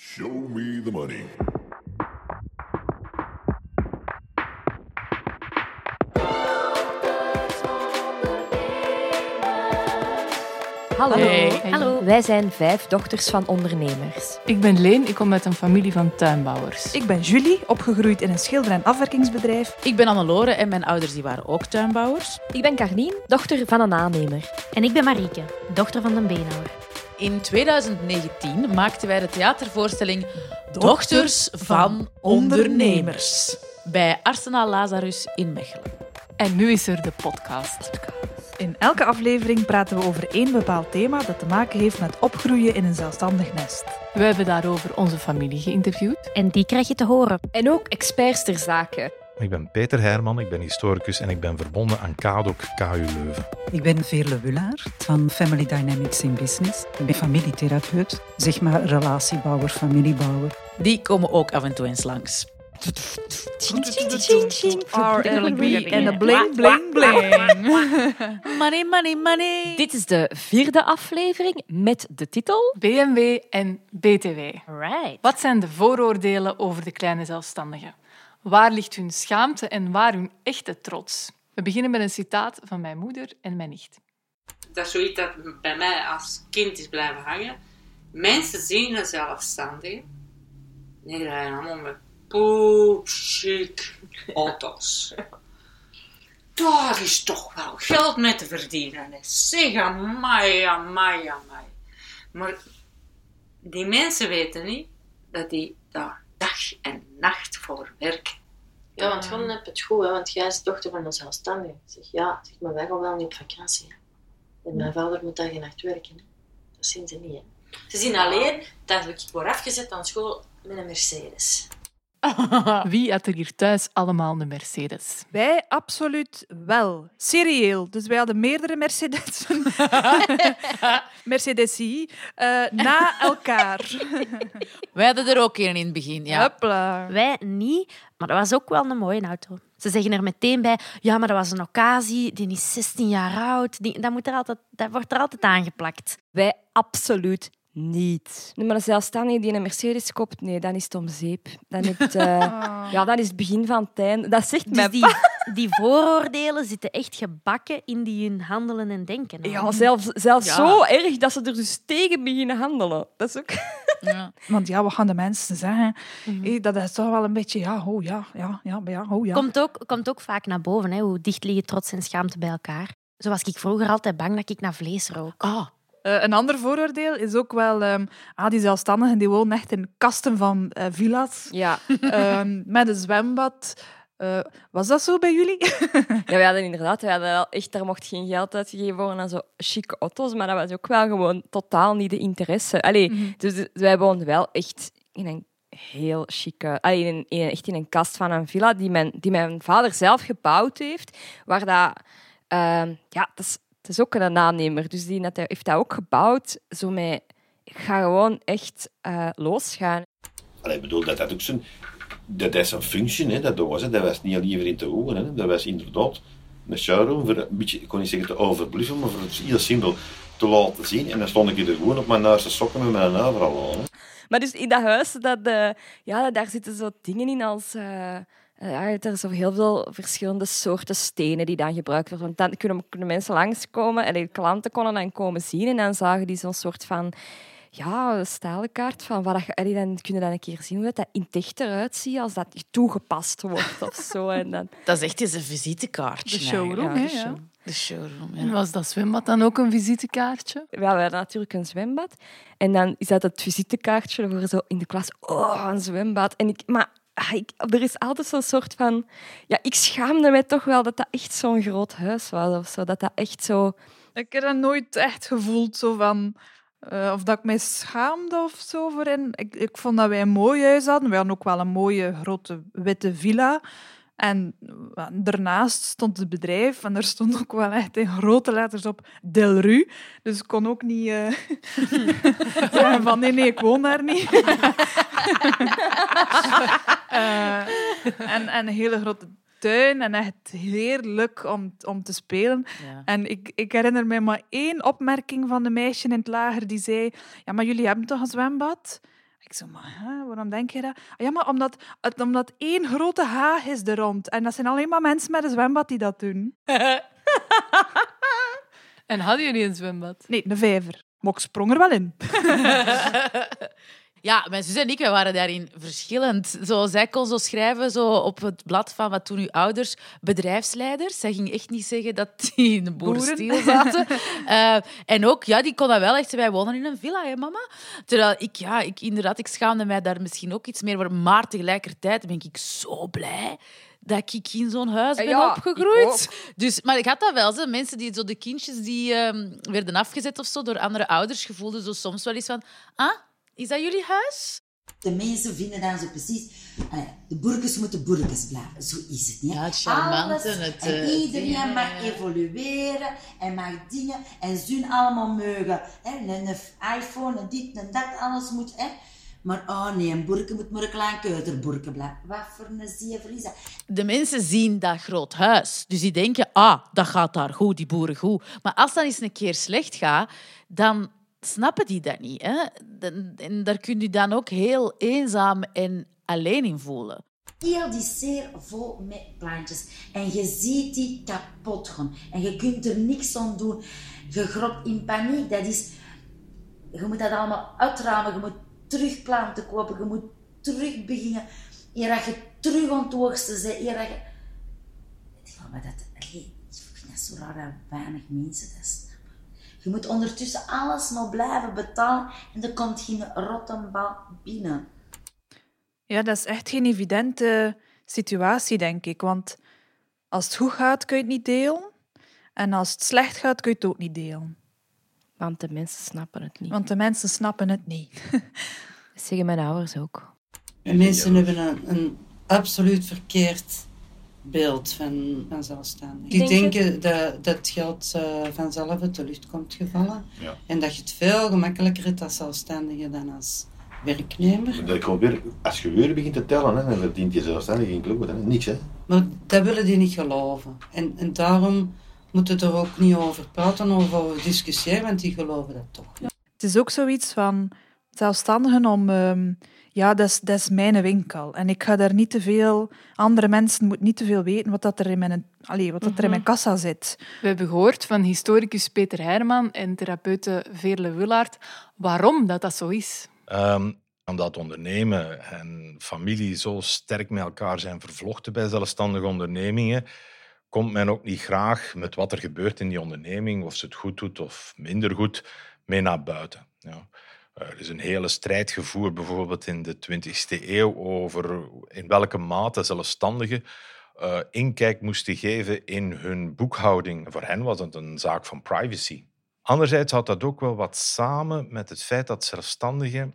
Show me the money. Hallo. Hey. Hallo. Wij zijn vijf dochters van ondernemers. Ik ben Leen, ik kom uit een familie van tuinbouwers. Ik ben Julie, opgegroeid in een schilder- en afwerkingsbedrijf. Ik ben Annelore en mijn ouders die waren ook tuinbouwers. Ik ben Carlien, dochter van een aannemer. En ik ben Marieke, dochter van de beenhouwer. In 2019 maakten wij de theatervoorstelling Dochters van Ondernemers bij Arsenaal Lazarus in Mechelen. En nu is er de podcast. In elke aflevering praten we over één bepaald thema dat te maken heeft met opgroeien in een zelfstandig nest. We hebben daarover onze familie geïnterviewd. En die krijg je te horen. En ook experts ter zake. Ik ben Peter Herman, ik ben historicus en ik ben verbonden aan KADOC KU Leuven. Ik ben Veerle Wullaert van Family Dynamics in Business. Ik ben familietherapeut, zeg maar relatiebouwer, familiebouwer. Die komen ook af en toe eens langs. En de bling, bling, bling. Money, money, money. Dit is de vierde aflevering met de titel... BMW en BTW. Right. Wat zijn de vooroordelen over de kleine zelfstandigen? Waar ligt hun schaamte en waar hun echte trots? We beginnen met een citaat van mijn moeder en mijn nicht. dat is zoiets dat bij mij als kind is blijven hangen. Mensen zien een zelfstandige. Die rijden allemaal met poepchic auto's. Daar is toch wel geld mee te verdienen. hè. Zeg, amai, amai, amai. Maar die mensen weten niet dat die daar dag en nacht voor werken. Ja, want gewoon heb het goed, hè, want jij is dochter van een zelfstandige. Zeg, ja, zeg, maar wij gaan wel niet op vakantie. En mijn vader moet dag en nacht werken. Hè. Dat zien ze niet. Ze zien alleen dat ik word afgezet aan school met een Mercedes. Wie had er hier thuis allemaal een Mercedes? Wij absoluut wel. Serieel. Dus wij hadden meerdere Mercedes. Mercedesi. eh, na elkaar. Wij hadden er ook een in het begin, ja. Hopla. Wij niet, maar dat was ook wel een mooie auto. Ze zeggen er meteen bij, ja, maar dat was een occasie, die is 16 jaar oud. Die, dat, moet er altijd, dat wordt er altijd aangeplakt. Wij absoluut niet. Nee, maar een zelfstandige die een Mercedes koopt, nee, dan is het om zeep. Dan, heb je, eh, ja, dan is het begin van het einde. Dat zegt Dus mij die, die vooroordelen zitten echt gebakken in die hun handelen en denken. hè. Ja, zelfs, zelfs Ja. zo erg dat ze er dus tegen beginnen handelen. Dat is ook... Ja. Want ja, wat gaan de mensen zeggen? Hé, dat is toch wel een beetje, ja, oh ja, ja, ja, maar ja, oh ja. Komt, ook, komt ook vaak naar boven, hè, hoe dicht liggen trots en schaamte bij elkaar. Zo was ik vroeger altijd bang dat ik naar vlees rook. Ah, Eh, een ander vooroordeel is ook wel, ehm, ah, die zelfstandigen die wonen echt in kasten van eh, villa's Ja. ehm, met een zwembad. Eh, was dat zo bij jullie? ja, we hadden inderdaad, we hadden wel echt, daar mocht geen geld uitgegeven worden aan zo chique auto's, maar dat was ook wel gewoon totaal niet de interesse. Allee, dus wij woonden wel echt in een heel chique, allee, in een, in- echt in een kast van een villa die mijn, die mijn vader zelf gebouwd heeft, waar dat, ehm, ja, dat is, het is ook een aannemer, dus die heeft dat ook gebouwd, zo met, ik ga gewoon echt eh, losgaan. Allee, ik bedoel, dat dat ook zijn... Dat is een functie, hè, dat was het. Dat was niet liever in te horen. Hè. Dat was inderdaad een showroom voor een beetje, ik kon niet zeggen te overbluffen, maar voor het heel simpel te laten zien. En dan stond ik er gewoon op mijn naaste sokken met mijn overal aan. hè. Maar dus in dat huis, dat, eh, ja, daar zitten zo dingen in als... eh, ja, er zijn zo heel veel verschillende soorten stenen die dan gebruikt worden. Want dan kunnen, kunnen mensen langskomen en de klanten konden dan komen zien en dan zagen die zo'n soort van ja, stijlkaart van wat je, dan kunnen dan een keer zien hoe dat, dat in het echt eruit ziet als dat toegepast wordt of zo. En dan, dat is echt eens een visitekaartje. De showroom, de Ja. show. De showroom, En was dat zwembad dan ook een visitekaartje? Ja, we hadden natuurlijk een zwembad. En dan is dat het visitekaartje voor zo in de klas. Oh, een zwembad. En ik, maar ah, ik, er is altijd zo'n soort van... Ja, ik schaamde mij toch wel dat dat echt zo'n groot huis was. Of zo. Dat dat echt zo... Ik heb dat nooit echt gevoeld, zo van... eh, of dat ik mij schaamde of zo voor. Ik, ik vond dat wij een mooi huis hadden. We hadden ook wel een mooie grote witte villa. En eh, daarnaast stond het bedrijf en er stond ook wel echt in grote letters op Del Rue. Dus ik kon ook niet eh, zeggen van nee, nee, ik woon daar niet. Eh, en, en een hele grote tuin en echt heerlijk om, om te spelen. Ja. En ik, ik herinner me maar één opmerking van de meisje in het lager die zei ja, maar jullie hebben toch een zwembad? Ik zo, maar hè, waarom denk je dat? Ah, Ja, maar omdat, het- omdat één grote haag is er rond. En dat zijn alleen maar mensen met een zwembad die dat doen. En hadden jullie een zwembad? Nee, een vijver. Maar ik sprong er wel in. Ja, mijn zus en ik wij waren daarin verschillend. Zo, zij kon zo schrijven zo op het blad van wat toen uw ouders bedrijfsleiders. Zij ging echt niet zeggen dat die in de boerenstiel zaten. Eh, en ook, ja, die kon dat wel echt. Wij wonen in een villa, hè, mama. Terwijl ik, ja, ik inderdaad, ik schaamde mij daar misschien ook iets meer voor. Maar tegelijkertijd ben ik zo blij dat ik in zo'n huis ben Ja, opgegroeid. Dus, maar ik had dat wel. Zo. Mensen die zo de kindjes die ehm, werden afgezet of zo door andere ouders, gevoelden zo soms wel eens van... Ah, is dat jullie huis? De mensen vinden dan zo precies... allee, de burgers moeten burgers blijven. Zo is het niet. Ja, het charmante, Alles, het, en eh, iedereen mag ja. evolueren en mag dingen... En ze allemaal mogen. Hè, een, iPhone, een dit en dat, alles moet... Hè. Maar oh nee, een burger moet maar een klein keuterburger blijven. Wat voor een zever is dat? De mensen zien dat groot huis. Dus die denken, ah, dat gaat daar goed, die boeren goed. Maar als dat eens een keer slecht gaat, dan snappen die dat niet. Hè? En daar kun je dan ook heel eenzaam en alleen in voelen. Heel die zeer vol met plantjes. En je ziet die kapot gaan. En je kunt er niks aan doen. Je gropt in paniek. Dat is... Je moet dat allemaal uitruimen. Je moet terug planten kopen. Je moet terug beginnen. Eer dat je terug aan het oogsten bent. Dat je... Ik vind dat zo raar dat weinig mensen dat. Je moet ondertussen alles nog blijven betalen. En er komt geen rottenbal binnen. Ja, dat is echt geen evidente situatie, denk ik. Want als het goed gaat, kun je het niet delen. En als het slecht gaat, kun je het ook niet delen. Want de mensen snappen het niet. Want de mensen snappen het niet. Dat zeggen mijn ouders ook. En mensen hebben een, een absoluut verkeerd beeld van, van zelfstandig. Die Denk denken dat, dat het geld eh, vanzelf uit de lucht komt gevallen. Ja. En dat je het veel gemakkelijker hebt als zelfstandige dan als werknemer. Dat komt weer, als je weer begint te tellen, hè, dan verdient je zelfstandig geen kloot, hè. niks. Hè. Maar dat willen die niet geloven. En, en daarom moeten we er ook niet over praten of over discussiëren, want die geloven dat toch niet. Het is ook zoiets van zelfstandigen om... ehm, ja, dat is, dat is mijn winkel. En ik ga daar niet te veel... Andere mensen moeten niet te veel weten wat, dat er, in mijn, allee, wat dat er in mijn kassa zit. We hebben gehoord van historicus Peter Herman en therapeute Veerle Willaert waarom dat, dat zo is. Ehm, omdat ondernemen en familie zo sterk met elkaar zijn vervlochten bij zelfstandige ondernemingen, komt men ook niet graag met wat er gebeurt in die onderneming, of ze het goed doet of minder goed, mee naar buiten. Ja. Er is een hele strijd gevoerd, bijvoorbeeld in de 20e eeuw, over in welke mate zelfstandigen eh, inkijk moesten geven in hun boekhouding. Voor hen was het een zaak van privacy. Anderzijds had dat ook wel wat samen met het feit dat zelfstandigen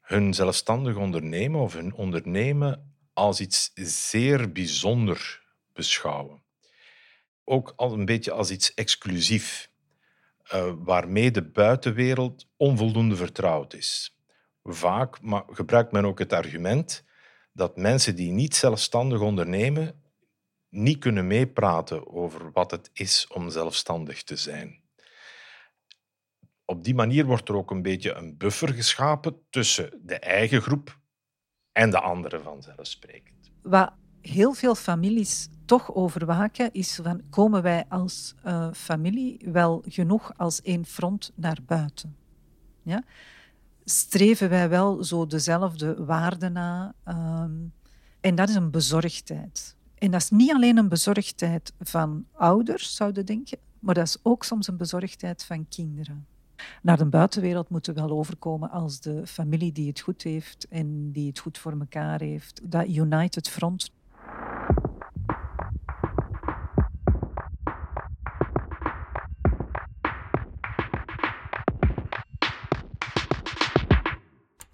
hun zelfstandig ondernemen of hun ondernemen als iets zeer bijzonder beschouwen. Ook al een beetje als iets exclusief, eh, waarmee de buitenwereld onvoldoende vertrouwd is. Vaak ma- gebruikt men ook het argument dat mensen die niet zelfstandig ondernemen niet kunnen meepraten over wat het is om zelfstandig te zijn op die manier wordt er ook een beetje een buffer geschapen tussen de eigen groep en de anderen vanzelfsprekend. Wat heel veel families toch overwaken, is van komen wij als eh, familie wel genoeg als één front naar buiten? Ja? Streven wij wel zo dezelfde waarden na? Ehm, en dat is een bezorgdheid. En dat is niet alleen een bezorgdheid van ouders, zouden denken, maar dat is ook soms een bezorgdheid van kinderen. Naar de buitenwereld moeten we wel overkomen als de familie die het goed heeft en die het goed voor elkaar heeft. Dat United Front.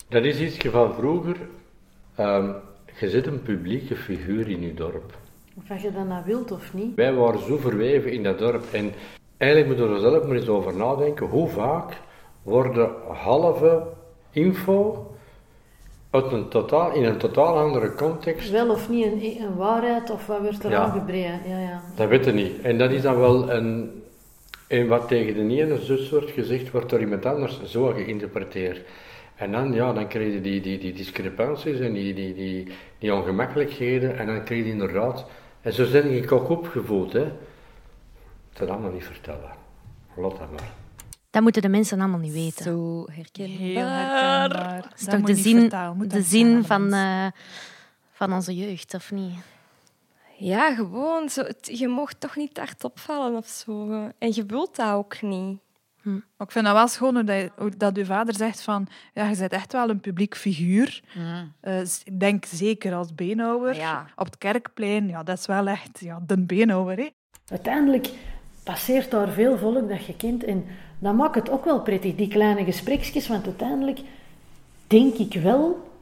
Dat is iets van vroeger. ehm, je zit een publieke figuur in je dorp. Of je dat nou wilt of niet. Wij waren zo verweven in dat dorp. En eigenlijk moeten we er zelf maar eens over nadenken. Hoe vaak worden halve info uit een totaal, in een totaal andere context Wel of niet een, een waarheid of wat wordt er Ja. aangebreid. Ja, ja. Dat weet je niet. En dat is dan wel een... En wat tegen de ene zus wordt gezegd, wordt door iemand anders zo geïnterpreteerd. En dan, ja, dan kreeg je die, die, die discrepanties en die, die, die, die ongemakkelijkheden. En dan kreeg je inderdaad... En zo ben ik ook opgevoed, hè. Dat allemaal niet vertellen. Laat dat maar. Dat moeten de mensen allemaal niet weten. Zo herkenbaar. Heel herkenbaar. Dat is toch de zin, de zin van, eh, van onze jeugd, of niet? Ja, gewoon. Zo, het- je mocht toch niet hardop vallen of zo. En je wilt dat ook niet. Maar ik vind dat wel schoon hoe dat, hoe dat uw vader zegt van ja, je bent echt wel een publiek figuur. Eh, s- ik denk zeker als beenhouwer. Ja. Op het kerkplein, ja, dat is wel echt ja, de beenhouwer. Hè. Uiteindelijk passeert daar veel volk dat je kent en dat maakt het ook wel prettig, die kleine gesprekjes, want uiteindelijk denk ik wel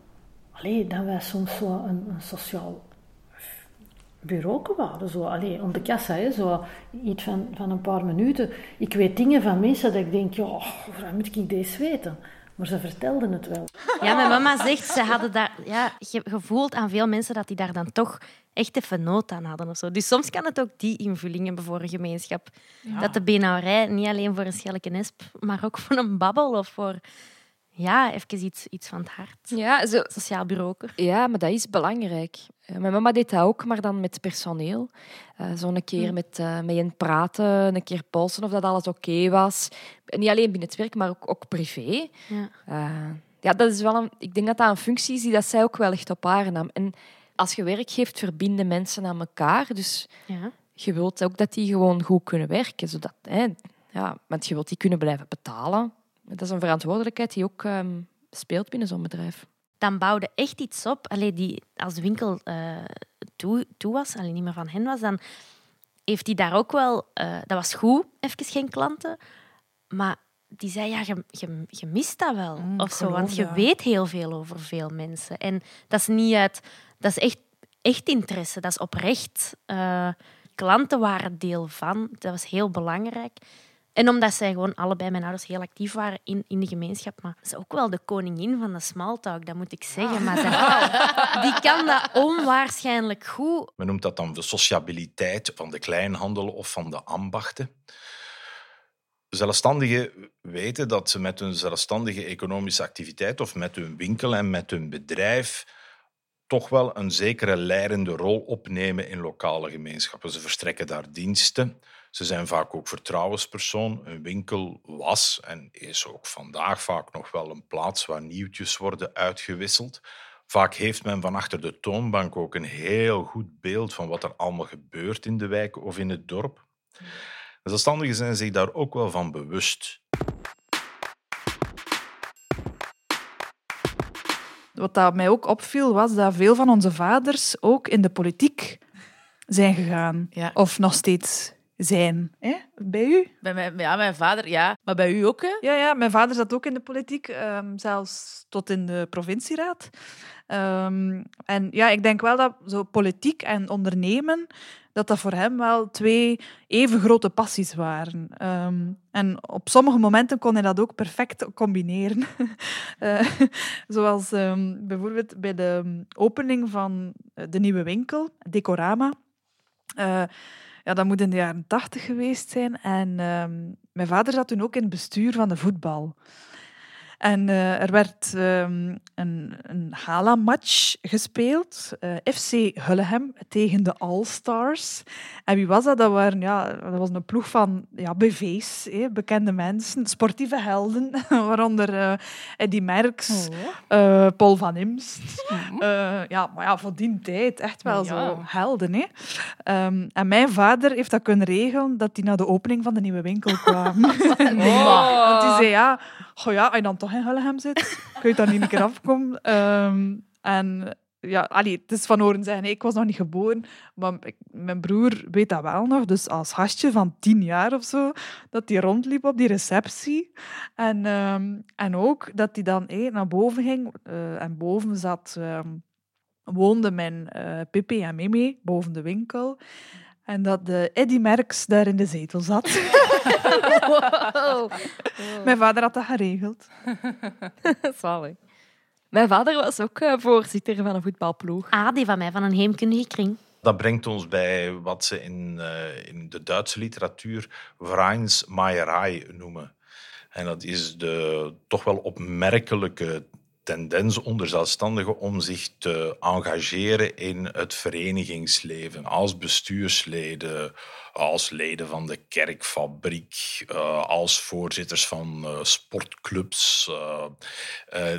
allee, dat wij soms zo een, een sociaal bureau waren, zo, allee, om de kassa, hè, zo iets van, van een paar minuten. Ik weet dingen van mensen dat ik denk, ja, waarom moet ik deze weten? Maar ze vertelden het wel. Ja, mijn mama zegt, ze hadden daar... Ja, gevoeld aan veel mensen dat die daar dan toch echt even nood aan hadden. Of zo. Dus soms kan het ook die invulling hebben voor een gemeenschap. Dat de benauwerij niet alleen voor een schelletje nesp, maar ook voor een babbel of voor... Ja, even iets, iets van het hart. Ja, zo, Sociaal bureau. Ja, maar dat is belangrijk. Eh, Mijn mama deed dat ook, maar dan met personeel. Eh zo een keer met, eh met hen praten, een keer polsen of dat alles oké was. Niet alleen binnen het werk, maar ook, ook privé. Ja. Ja, dat is wel een, ik denk dat dat een functie is die dat zij ook wel echt op haar nam. En als je werk geeft, verbinden mensen aan elkaar. Dus Ja. je wilt ook dat die gewoon goed kunnen werken. Zodat, hè, ja, want je wilt die kunnen blijven betalen. Dat is een verantwoordelijkheid die ook ehm, speelt binnen zo'n bedrijf. dan bouwde echt iets op. Allee, die, als de winkel eh, toe, toe was, allee, niet meer van hen was, dan heeft hij daar ook wel... eh, dat was goed, even geen klanten. Maar die zei, ja, je, je, je mist dat wel. Mm, of zo, want je weet heel veel over veel mensen. En dat is niet uit... Dat is echt, echt interesse, dat is oprecht. Eh, klanten waren deel van. Dat was heel belangrijk. En omdat zij gewoon allebei, mijn ouders, heel actief waren in, in de gemeenschap. Maar ze is ook wel de koningin van de smalltalk, dat moet ik zeggen. Maar zij- die kan dat onwaarschijnlijk goed. Men noemt dat dan de sociabiliteit van de kleinhandel of van de ambachten. Zelfstandigen weten dat ze met hun zelfstandige economische activiteit of met hun winkel en met hun bedrijf toch wel een zekere leidende rol opnemen in lokale gemeenschappen. Ze verstrekken daar diensten. Ze zijn vaak ook vertrouwenspersoon. Een winkel was en is ook vandaag vaak nog wel een plaats waar nieuwtjes worden uitgewisseld. Vaak heeft men van achter de toonbank ook een heel goed beeld van wat er allemaal gebeurt in de wijk of in het dorp. De zelfstandigen zijn zich daar ook wel van bewust. Wat dat mij ook opviel, was dat veel van onze vaders ook in de politiek zijn gegaan. Ja. Of nog steeds zijn. Hè? Bij u? Bij mijn, ja, mijn vader, ja. Maar bij u ook, hè? Ja, ja, mijn vader zat ook in de politiek, ehm, zelfs tot in de provincieraad. Ehm, en ja, ik denk wel dat zo politiek en ondernemen, dat dat voor hem wel twee even grote passies waren. Ehm, en op sommige momenten kon hij dat ook perfect combineren. Eh, zoals ehm, bijvoorbeeld bij de opening van eh, de nieuwe winkel, Decorama. Eh, ja, dat moet in de jaren tachtig geweest zijn. En mijn vader zat toen ook in het bestuur van de voetbal. En eh, er werd ehm, een, een Hala-match gespeeld. eh, FC Hulleham tegen de All-Stars. En wie was dat? Dat, waren, ja, dat was een ploeg van ja, BV's, bekende mensen, sportieve helden, waaronder eh Eddie Merckx, eh, Paul van Imst. Eh, ja, maar ja, voor die tijd echt wel Ja. zo helden. Ehm, en mijn vader heeft dat kunnen regelen dat hij naar de opening van de nieuwe winkel kwam. Want hij zei, ja, goh ja, als je dan toch in Hullegem zit, kun je dan niet een keer afkomen. Ehm, en ja, allee, het is van horen zeggen, ik was nog niet geboren, maar ik- mijn broer weet dat wel nog. Dus als gastje van tien jaar of zo, dat hij rondliep op die receptie. En, ehm, en ook dat hij dan eh, naar boven ging. eh, en boven zat, ehm, woonde mijn eh Pippi en Mimi, boven de winkel. En dat de Eddie Merckx daar in de zetel zat. Mijn vader had dat geregeld. Zalig. Mijn vader was ook eh, voorzitter van een voetbalploeg. Ah, die van mij, van een heemkundige kring. Dat brengt ons bij wat ze in, eh, in de Duitse literatuur Vereinsmeierei noemen. En dat is de toch wel opmerkelijke tendens onder zelfstandigen om zich te engageren in het verenigingsleven als bestuursleden, als leden van de kerkfabriek, uh, als voorzitters van uh, sportclubs. Uh,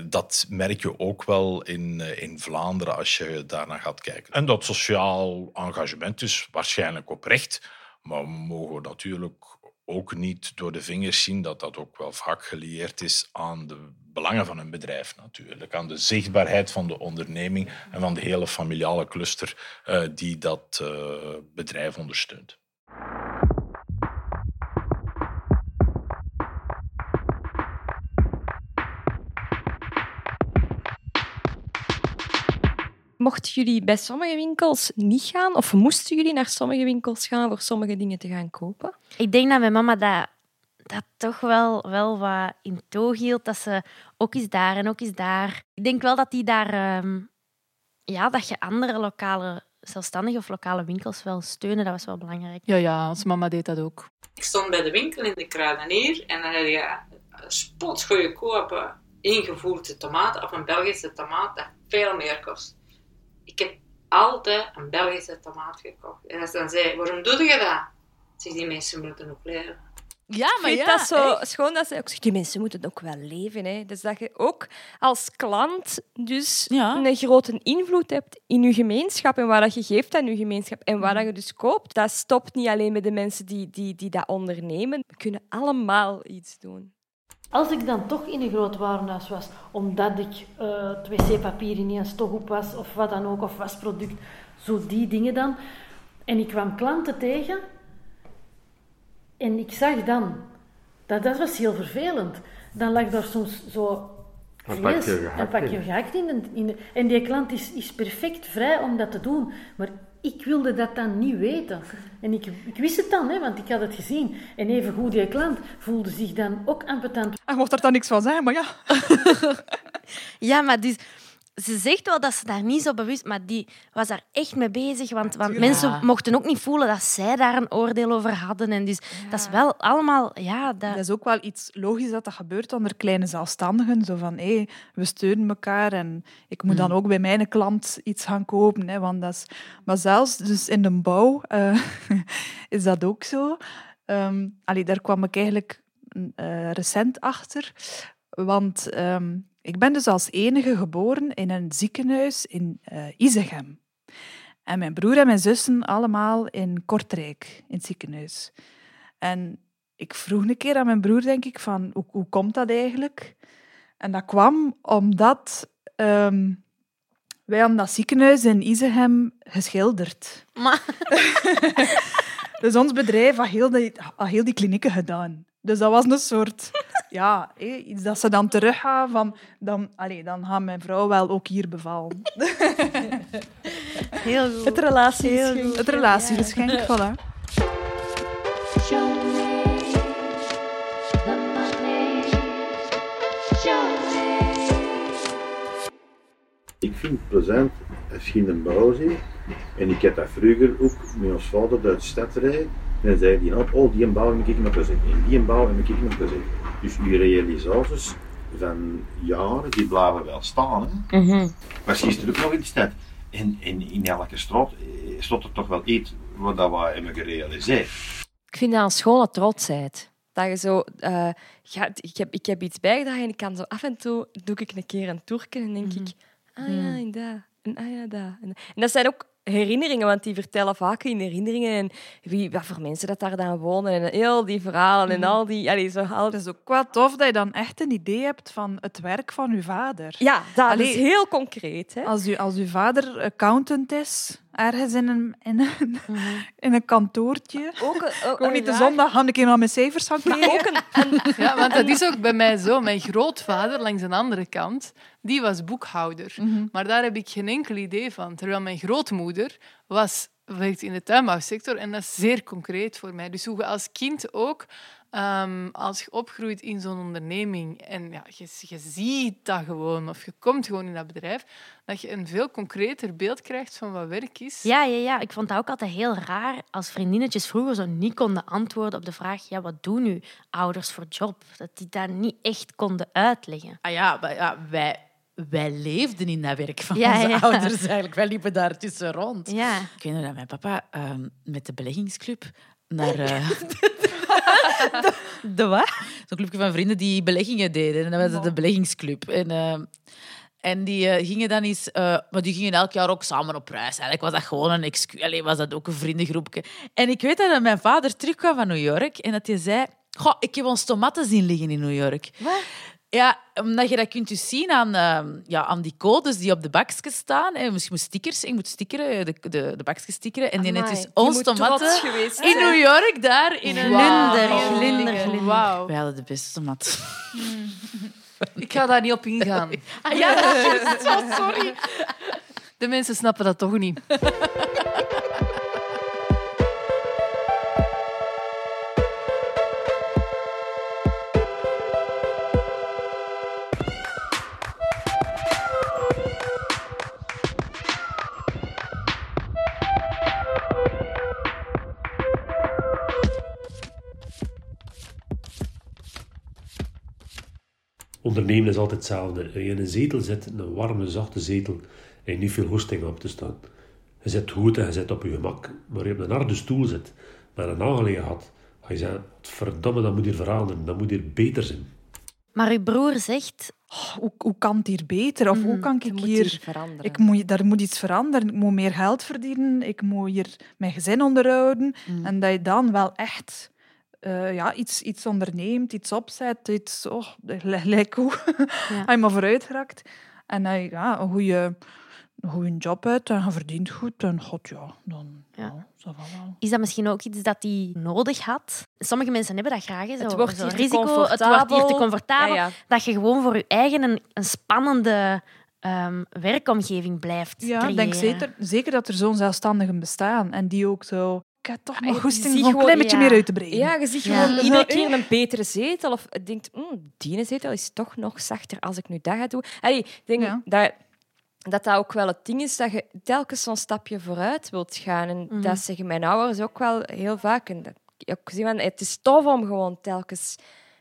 dat merk je ook wel in, in Vlaanderen als je daarnaar gaat kijken. En dat sociaal engagement is waarschijnlijk oprecht, maar we mogen natuurlijk ook niet door de vingers zien dat dat ook wel vaak gelieerd is aan de belangen van een bedrijf natuurlijk. Aan de zichtbaarheid van de onderneming en van de hele familiale cluster uh, die dat uh, bedrijf ondersteunt. Mochten jullie bij sommige winkels niet gaan of moesten jullie naar sommige winkels gaan voor sommige dingen te gaan kopen? Ik denk dat mijn mama dat, dat toch wel, wel wat in toog hield. Dat ze ook eens daar en ook eens daar. Ik denk wel dat die daar... Um, ja, dat je andere lokale zelfstandige of lokale winkels wel steunen. Dat was wel belangrijk. Ja, ja, als mama deed dat ook. Ik stond bij de winkel in de kruidenier en dan had je spotgoeie kopen ingevoerde tomaten of een Belgische tomaat dat veel meer kost ik heb altijd een Belgische tomaat gekocht. En als ze dan zei, waarom doe je dat? Zeg, die mensen moeten ook leven. Ja, maar ja, dat zo schoon dat ze ook die mensen moeten ook wel leven. Hè. Dus dat je ook als klant dus een grote invloed hebt in je gemeenschap en wat dat je geeft aan je gemeenschap en wat dat je dus koopt. Dat stopt niet alleen met de mensen die, die, die dat ondernemen. We kunnen allemaal iets doen. Als ik dan toch in een groot warenhuis was, omdat ik uh, het wc-papier ineens toch op was, of wat dan ook, of wasproduct, zo die dingen dan, en ik kwam klanten tegen, en ik zag dan, dat, dat was heel vervelend, dan lag daar soms zo een pakje een pakje gehakt in. in de, en die klant is, is perfect vrij om dat te doen. Maar ik wilde dat dan niet weten. En ik, ik wist het dan, hè, want ik had het gezien. En even goed, die klant voelde zich dan ook ambetant. Hij mocht er dan niks van zijn, maar ja. ja, maar dus ze zegt wel dat ze daar niet zo bewust, maar die was daar echt mee bezig. Want, want mensen mochten ook niet voelen dat zij daar een oordeel over hadden. En dus dat is wel allemaal. Ja, dat... dat... is ook wel iets logisch dat dat gebeurt onder kleine zelfstandigen. Zo van hé, we steunen elkaar en ik moet dan mm. ook bij mijn klant iets gaan kopen. Hè, want dat is... Maar zelfs dus in de bouw uh, is dat ook zo. Um, allee, daar kwam ik eigenlijk uh, recent achter. Want um, ik ben dus als enige geboren in een ziekenhuis in uh, Izegem. En mijn broer en mijn zussen allemaal in Kortrijk, in het ziekenhuis. En ik vroeg een keer aan mijn broer, denk ik, van hoe, hoe komt dat eigenlijk? En dat kwam omdat um, wij hadden dat ziekenhuis in Izegem geschilderd. Maar... dus ons bedrijf had heel, die, had heel die klinieken gedaan. Dus dat was een soort ja, iets dat ze dan teruggaan van, dan, allez, dan gaat mijn vrouw wel ook hier bevallen. Heel goed. Het relatiegeschenk. Het relatiegeschenk, ja. voilà. Ik vind het plezant als je in een bouw zit. En ik heb dat vroeger ook met ons vader uit de stad rijden. En dan zei hij, oh die bouw heb ik nog gezien. En die bouw heb ik nog gezien. Dus uw realisaties van jaren, die blijven wel staan. Hè? Mm -hmm. Maar er ook nog in de stad. En, en in elke straat eh, stond er toch wel iets wat dat we hebben gerealiseerd. Ik vind dat een schone trotsheid. Dat je zo, uh, ik, heb, ik heb iets bijgedragen en ik kan zo af en toe, doe ik een keer een toerken en denk mm -hmm. ik, ah ja, en dat, en ah ja, dat. En dat zijn ook herinneringen, want die vertellen vaak in herinneringen en wie, wat voor mensen dat daar dan wonen en heel die verhalen en mhm. al die... Allee, zo, al... Het is ook wel tof dat je dan echt een idee hebt van het werk van je vader. Ja, dat is heel concreet. Hè? Als, u, als uw vader accountant is, ergens in een, in een, mm in een kantoortje. Ook, ook Gewoon niet de zondag ga ik naar mijn cijfers gaan kijken. Ja, want dat is ook bij mij zo. Mijn grootvader, langs een andere kant, die was boekhouder. Mhm. Maar daar heb ik geen enkel idee van. Terwijl mijn grootmoeder was werkt in de tuinbouwsector en dat is zeer concreet voor mij. Dus hoe je als kind ook, ehm, als je opgroeit in zo'n onderneming en ja, je, je ziet dat gewoon, of je komt gewoon in dat bedrijf, dat je een veel concreter beeld krijgt van wat werk is. Ja, ja, ja. Ik vond dat ook altijd heel raar als vriendinnetjes vroeger zo niet konden antwoorden op de vraag ja, wat doen nu ouders voor job? Dat die dat niet echt konden uitleggen. Ah ja, maar ja wij, wij leefden in dat werk van Ja, onze ja. ouders eigenlijk. Wij liepen daar tussen rond. Ja. Ik weet nog dat mijn papa ehm, met de beleggingsclub naar... eh, De wat? Zo'n clubje van vrienden die beleggingen deden. En dat was het de beleggingsclub. En, eh, en die eh, gingen dan eens... maar die gingen elk jaar ook samen op reis. Eigenlijk was dat gewoon een excuus. Alleen was dat ook een vriendengroepje. En ik weet dat mijn vader terugkwam van New York en dat hij zei... Goh, ik heb ons tomaten zien liggen in New York. Ja, omdat je dat kunt dus zien aan, ehm, ja, aan die codes die op de bakjes staan. Hè. Dus je moet stickers, je moet stickeren, de, de, de bakjes stickeren. En die net Amai, die ons tomaten geweest in. New York, daar in een... Glunder, glunder. Wauw. Wij hadden de beste tomaten. Ik ga daar niet op ingaan. Ah ja, dat is. Oh, sorry. De mensen snappen dat toch niet. Is altijd hetzelfde. Als je in een zetel zit, een warme, zachte zetel, en je niet veel hoesting op te staan. Je zit goed en je zit op je gemak. Maar je op een harde stoel zit, met een nagelegen had, ga je zeggen, verdomme, dat moet hier veranderen, dat moet hier beter zijn. Maar uw broer zegt... Oh, hoe, hoe kan het hier beter? Of hoe kan ik moet hier... hier veranderen. Ik moet, daar moet iets veranderen. Ik moet meer geld verdienen. Ik moet hier mijn gezin onderhouden. En dat je dan wel echt eh, ja, iets, iets onderneemt, iets opzet, iets... Oh, gelijk hoe. Je maar vooruit raakt. En dat je ja, een goede, een goede job hebt en je verdient goed. En god, ja, dan... Ja. va wel. Is dat misschien ook iets dat hij nodig had? Sommige mensen hebben dat graag. Hè, zo, Het wordt hier te risico, het wordt hier te comfortabel. comfortabel. Ja, ja. Dat je gewoon voor je eigen een, een spannende ehm, werkomgeving blijft Ja, ik denk zeker, zeker dat er zo'n zelfstandigen bestaan. En die ook zo... Ik heb toch nog goesting ziet om een klein beetje ja. meer uit te breiden. Ja, je ziet Ja. gewoon iedere keer een betere zetel. Of je denkt, mm, die zetel is toch nog zachter als ik nu dat ga doen. Allee, ik denk Ja. dat, dat dat ook wel het ding is, dat je telkens zo'n stapje vooruit wilt gaan. En Mhm. dat zeggen mijn ouders ook wel heel vaak. En dat ik ook zie van, het is tof om gewoon telkens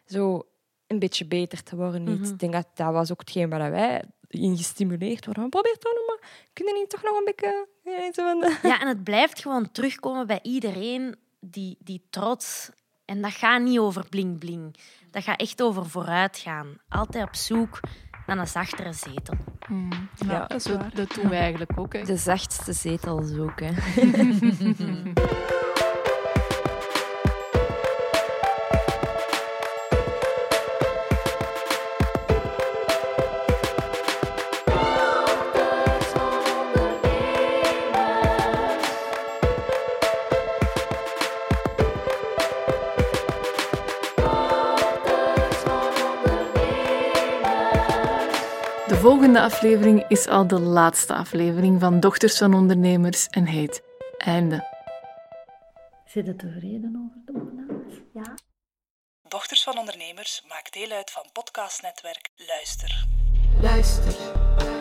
zo een beetje beter te worden. Niet. Mhm. Ik denk dat dat was ook hetgeen waar wij in gestimuleerd worden. Probeer toch nog maar. Kunnen niet toch nog een beetje... eh, Ja, en het blijft gewoon terugkomen bij iedereen, die, die trots. En dat gaat niet over bling-bling. Dat gaat echt over vooruitgaan. Altijd op zoek naar een zachtere zetel. Ja, dat, dat doen wij eigenlijk ook. Hè. De zachtste zetel zoeken. volgende aflevering is al de laatste aflevering van Dochters van Ondernemers en heet Einde. Zit je tevreden over de opnames? Ja. Dochters van Ondernemers maakt deel uit van podcastnetwerk Luister. Luister.